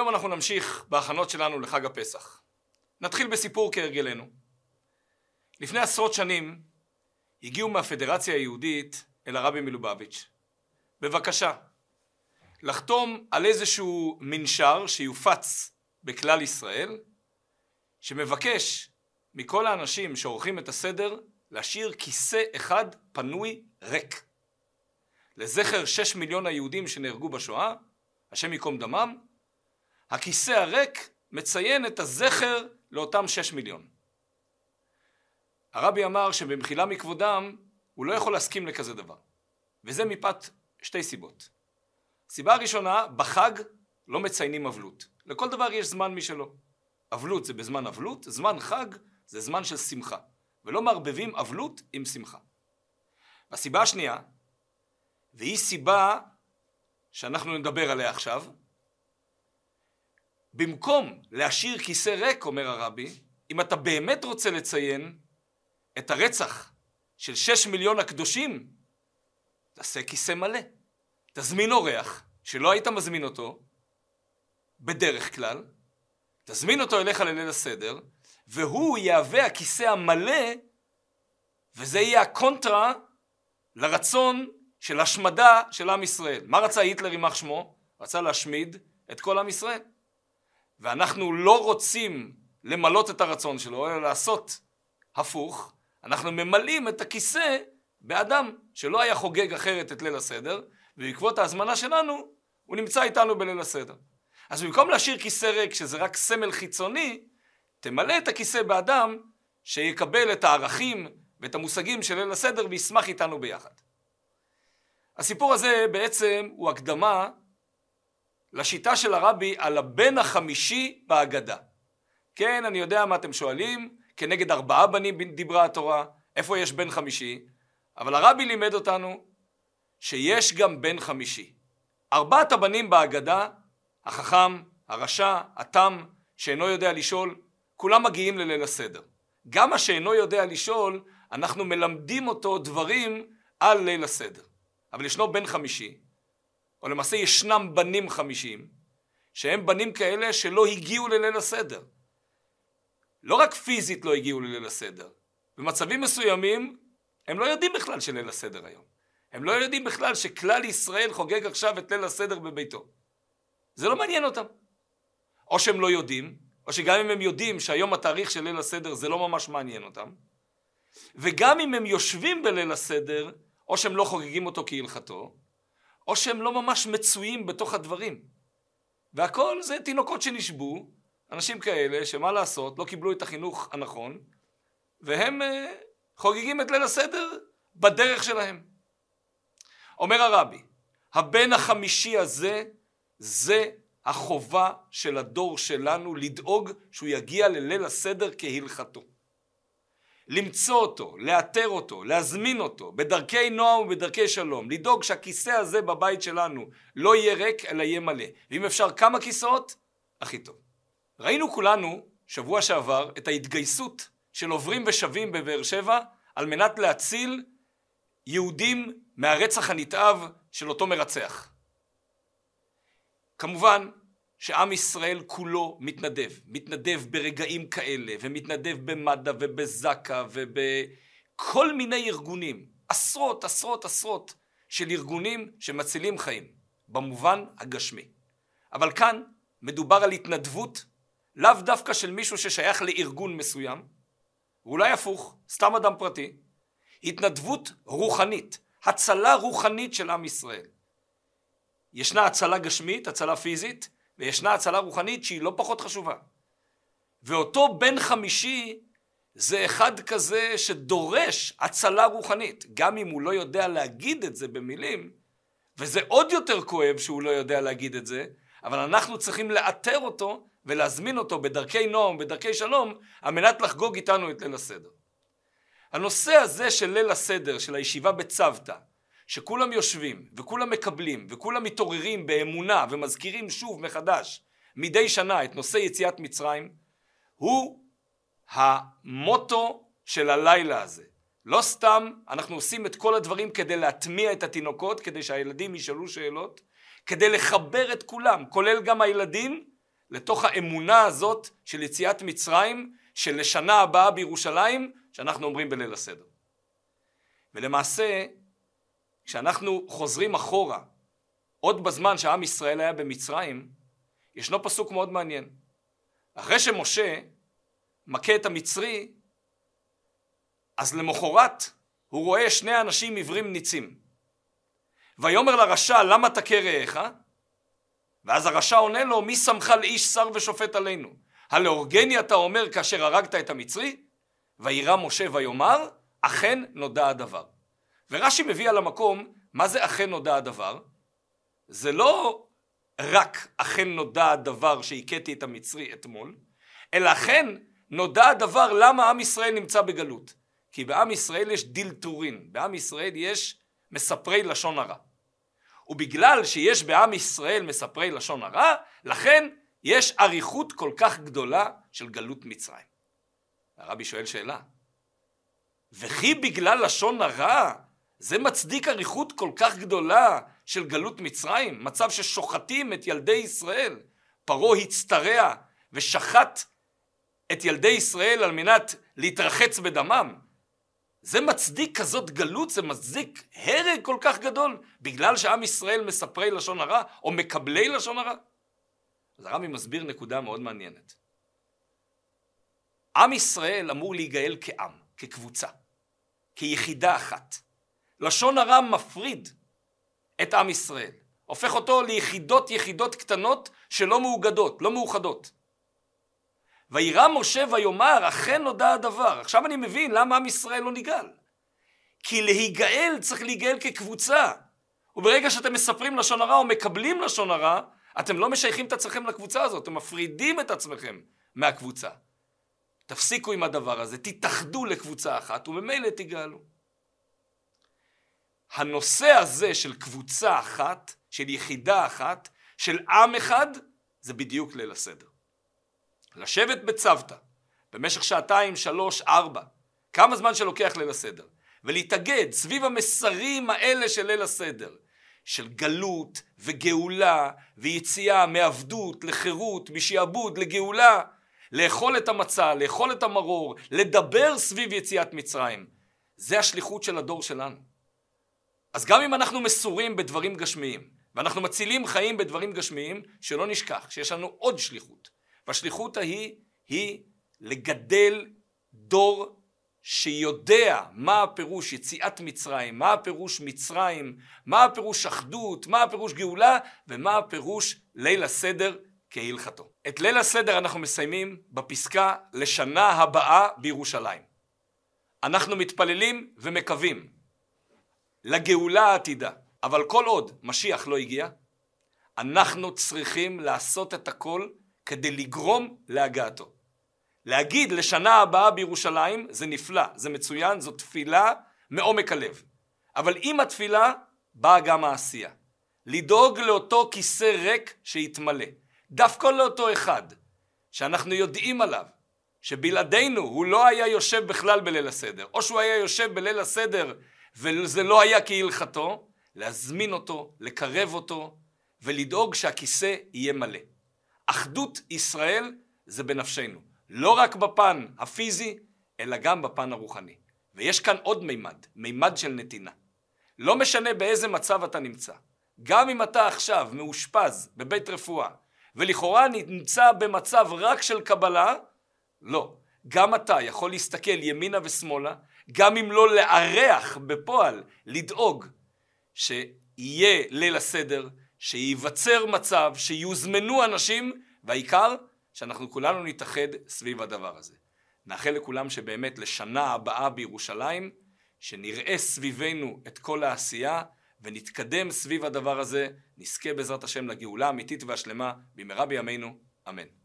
היום אנחנו נמשיך בהכנות שלנו לחג הפסח. נתחיל בסיפור כהרגלנו. לפני עשרות שנים הגיעו מהפדרציה היהודית אל הרבי מלובביץ'. בבקשה, לחתום על איזשהו מנשר שיופץ בכלל ישראל, שמבקש מכל האנשים שעורכים את הסדר להשאיר כיסא אחד פנוי ריק. לזכר שש מיליון היהודים שנהרגו בשואה, השם ייקום דמם, הכיסא הריק מציין את הזכר לאותם שש מיליון. הרבי אמר שבמחילה מכבודם הוא לא יכול להסכים לכזה דבר, וזה מפאת שתי סיבות. סיבה ראשונה, בחג לא מציינים אבלות. לכל דבר יש זמן משלו. אבלות זה בזמן אבלות, זמן חג זה זמן של שמחה. ולא מערבבים אבלות עם שמחה. והסיבה השנייה, והיא סיבה שאנחנו נדבר עליה עכשיו, במקום להשאיר כיסא ריק, אומר הרבי, אם אתה באמת רוצה לציין את הרצח של שש מיליון הקדושים, תעשה כיסא מלא. תזמין אורח, שלא היית מזמין אותו, בדרך כלל, תזמין אותו אליך לליל הסדר, והוא יהווה הכיסא המלא, וזה יהיה הקונטרה לרצון של השמדה של עם ישראל. מה רצה היטלר יימח שמו? רצה להשמיד את כל עם ישראל. ואנחנו לא רוצים למלות את הרצון שלו, אלא לעשות הפוך. אנחנו ממלאים את הכיסא באדם שלא היה חוגג אחרת את ליל הסדר, ובעקבות ההזמנה שלנו, הוא נמצא איתנו בליל הסדר. אז במקום להשאיר כיסא ריק, שזה רק סמל חיצוני, תמלא את הכיסא באדם שיקבל את הערכים ואת המושגים של ליל הסדר וישמח איתנו ביחד. הסיפור הזה בעצם הוא הקדמה לשיטה של הרבי על הבן החמישי בהגדה. כן, אני יודע מה אתם שואלים, כנגד ארבעה בנים דיברה התורה, איפה יש בן חמישי? אבל הרבי לימד אותנו שיש גם בן חמישי. ארבעת הבנים בהגדה, החכם, הרשע, התם, שאינו יודע לשאול, כולם מגיעים לליל הסדר. גם מה שאינו יודע לשאול, אנחנו מלמדים אותו דברים על ליל הסדר. אבל ישנו בן חמישי, או למעשה ישנם בנים חמישים, שהם בנים כאלה שלא הגיעו לליל הסדר. לא רק פיזית לא הגיעו לליל הסדר, במצבים מסוימים הם לא יודעים בכלל של ליל הסדר היום. הם לא יודעים בכלל שכלל ישראל חוגג עכשיו את ליל הסדר בביתו. זה לא מעניין אותם. או שהם לא יודעים, או שגם אם הם יודעים שהיום התאריך של ליל הסדר זה לא ממש מעניין אותם, וגם אם הם יושבים בליל הסדר, או שהם לא חוגגים אותו כהלכתו, או שהם לא ממש מצויים בתוך הדברים. והכל זה תינוקות שנשבו, אנשים כאלה שמה לעשות, לא קיבלו את החינוך הנכון, והם uh, חוגגים את ליל הסדר בדרך שלהם. אומר הרבי, הבן החמישי הזה זה החובה של הדור שלנו לדאוג שהוא יגיע לליל הסדר כהלכתו. למצוא אותו, לאתר אותו, להזמין אותו, בדרכי נועם ובדרכי שלום, לדאוג שהכיסא הזה בבית שלנו לא יהיה ריק אלא יהיה מלא. ואם אפשר כמה כיסאות, הכי טוב. ראינו כולנו, שבוע שעבר, את ההתגייסות של עוברים ושבים בבאר שבע על מנת להציל יהודים מהרצח הנתעב של אותו מרצח. כמובן שעם ישראל כולו מתנדב, מתנדב ברגעים כאלה, ומתנדב במד"א ובזק"א ובכל מיני ארגונים, עשרות עשרות עשרות של ארגונים שמצילים חיים, במובן הגשמי. אבל כאן מדובר על התנדבות לאו דווקא של מישהו ששייך לארגון מסוים, ואולי הפוך, סתם אדם פרטי, התנדבות רוחנית, הצלה רוחנית של עם ישראל. ישנה הצלה גשמית, הצלה פיזית, וישנה הצלה רוחנית שהיא לא פחות חשובה. ואותו בן חמישי זה אחד כזה שדורש הצלה רוחנית, גם אם הוא לא יודע להגיד את זה במילים, וזה עוד יותר כואב שהוא לא יודע להגיד את זה, אבל אנחנו צריכים לאתר אותו ולהזמין אותו בדרכי נועם, בדרכי שלום, על מנת לחגוג איתנו את ליל הסדר. הנושא הזה של ליל הסדר, של הישיבה בצוותא, שכולם יושבים וכולם מקבלים וכולם מתעוררים באמונה ומזכירים שוב מחדש מדי שנה את נושא יציאת מצרים הוא המוטו של הלילה הזה. לא סתם אנחנו עושים את כל הדברים כדי להטמיע את התינוקות, כדי שהילדים ישאלו שאלות, כדי לחבר את כולם, כולל גם הילדים, לתוך האמונה הזאת של יציאת מצרים, של לשנה הבאה בירושלים, שאנחנו אומרים בליל הסדר. ולמעשה, כשאנחנו חוזרים אחורה, עוד בזמן שעם ישראל היה במצרים, ישנו פסוק מאוד מעניין. אחרי שמשה מכה את המצרי, אז למחרת הוא רואה שני אנשים עיוורים ניצים. ויאמר לרשע למה תכה רעך? ואז הרשע עונה לו מי שמך לאיש שר ושופט עלינו? הלאורגני אתה אומר כאשר הרגת את המצרי? וירא משה ויאמר אכן נודע הדבר. ורש"י מביא על המקום מה זה אכן נודע הדבר? זה לא רק אכן נודע הדבר שהכיתי את המצרי אתמול, אלא אכן נודע הדבר למה עם ישראל נמצא בגלות. כי בעם ישראל יש דילטורין, בעם ישראל יש מספרי לשון הרע. ובגלל שיש בעם ישראל מספרי לשון הרע, לכן יש אריכות כל כך גדולה של גלות מצרים. הרבי שואל שאלה, וכי בגלל לשון הרע זה מצדיק אריכות כל כך גדולה של גלות מצרים? מצב ששוחטים את ילדי ישראל. פרעה הצטרע ושחט את ילדי ישראל על מנת להתרחץ בדמם. זה מצדיק כזאת גלות, זה מצדיק הרג כל כך גדול, בגלל שעם ישראל מספרי לשון הרע, או מקבלי לשון הרע? אז הרבי מסביר נקודה מאוד מעניינת. עם ישראל אמור להיגאל כעם, כקבוצה, כיחידה אחת. לשון הרע מפריד את עם ישראל, הופך אותו ליחידות יחידות קטנות שלא מאוגדות, לא מאוחדות. וירא משה ויאמר אכן נודע הדבר. עכשיו אני מבין למה עם ישראל לא נגאל. כי להיגאל צריך להיגאל כקבוצה. וברגע שאתם מספרים לשון הרע או מקבלים לשון הרע, אתם לא משייכים את עצמכם לקבוצה הזאת, אתם מפרידים את עצמכם מהקבוצה. תפסיקו עם הדבר הזה, תתאחדו לקבוצה אחת וממילא תגאלו. הנושא הזה של קבוצה אחת, של יחידה אחת, של עם אחד, זה בדיוק ליל הסדר. לשבת בצוותא במשך שעתיים, שלוש, ארבע, כמה זמן שלוקח ליל הסדר, ולהתאגד סביב המסרים האלה של ליל הסדר, של גלות וגאולה ויציאה מעבדות לחירות, משעבוד לגאולה, לאכול את המצה, לאכול את המרור, לדבר סביב יציאת מצרים. זה השליחות של הדור שלנו. אז גם אם אנחנו מסורים בדברים גשמיים, ואנחנו מצילים חיים בדברים גשמיים, שלא נשכח שיש לנו עוד שליחות. והשליחות ההיא היא לגדל דור שיודע מה הפירוש יציאת מצרים, מה הפירוש מצרים, מה הפירוש אחדות, מה הפירוש גאולה ומה הפירוש ליל הסדר כהלכתו. את ליל הסדר אנחנו מסיימים בפסקה לשנה הבאה בירושלים. אנחנו מתפללים ומקווים לגאולה העתידה, אבל כל עוד משיח לא הגיע, אנחנו צריכים לעשות את הכל כדי לגרום להגעתו. להגיד לשנה הבאה בירושלים זה נפלא, זה מצוין, זו תפילה מעומק הלב. אבל עם התפילה באה גם העשייה. לדאוג לאותו כיסא ריק שיתמלא. דווקא לאותו אחד שאנחנו יודעים עליו שבלעדינו הוא לא היה יושב בכלל בליל הסדר, או שהוא היה יושב בליל הסדר וזה לא היה כהלכתו, להזמין אותו, לקרב אותו ולדאוג שהכיסא יהיה מלא. אחדות ישראל זה בנפשנו, לא רק בפן הפיזי, אלא גם בפן הרוחני. ויש כאן עוד מימד, מימד של נתינה. לא משנה באיזה מצב אתה נמצא, גם אם אתה עכשיו מאושפז בבית רפואה, ולכאורה נמצא במצב רק של קבלה, לא. גם אתה יכול להסתכל ימינה ושמאלה, גם אם לא לארח בפועל, לדאוג שיהיה ליל הסדר, שייווצר מצב, שיוזמנו אנשים, והעיקר שאנחנו כולנו נתאחד סביב הדבר הזה. נאחל לכולם שבאמת לשנה הבאה בירושלים, שנראה סביבנו את כל העשייה ונתקדם סביב הדבר הזה, נזכה בעזרת השם לגאולה האמיתית והשלמה במהרה בימינו, אמן.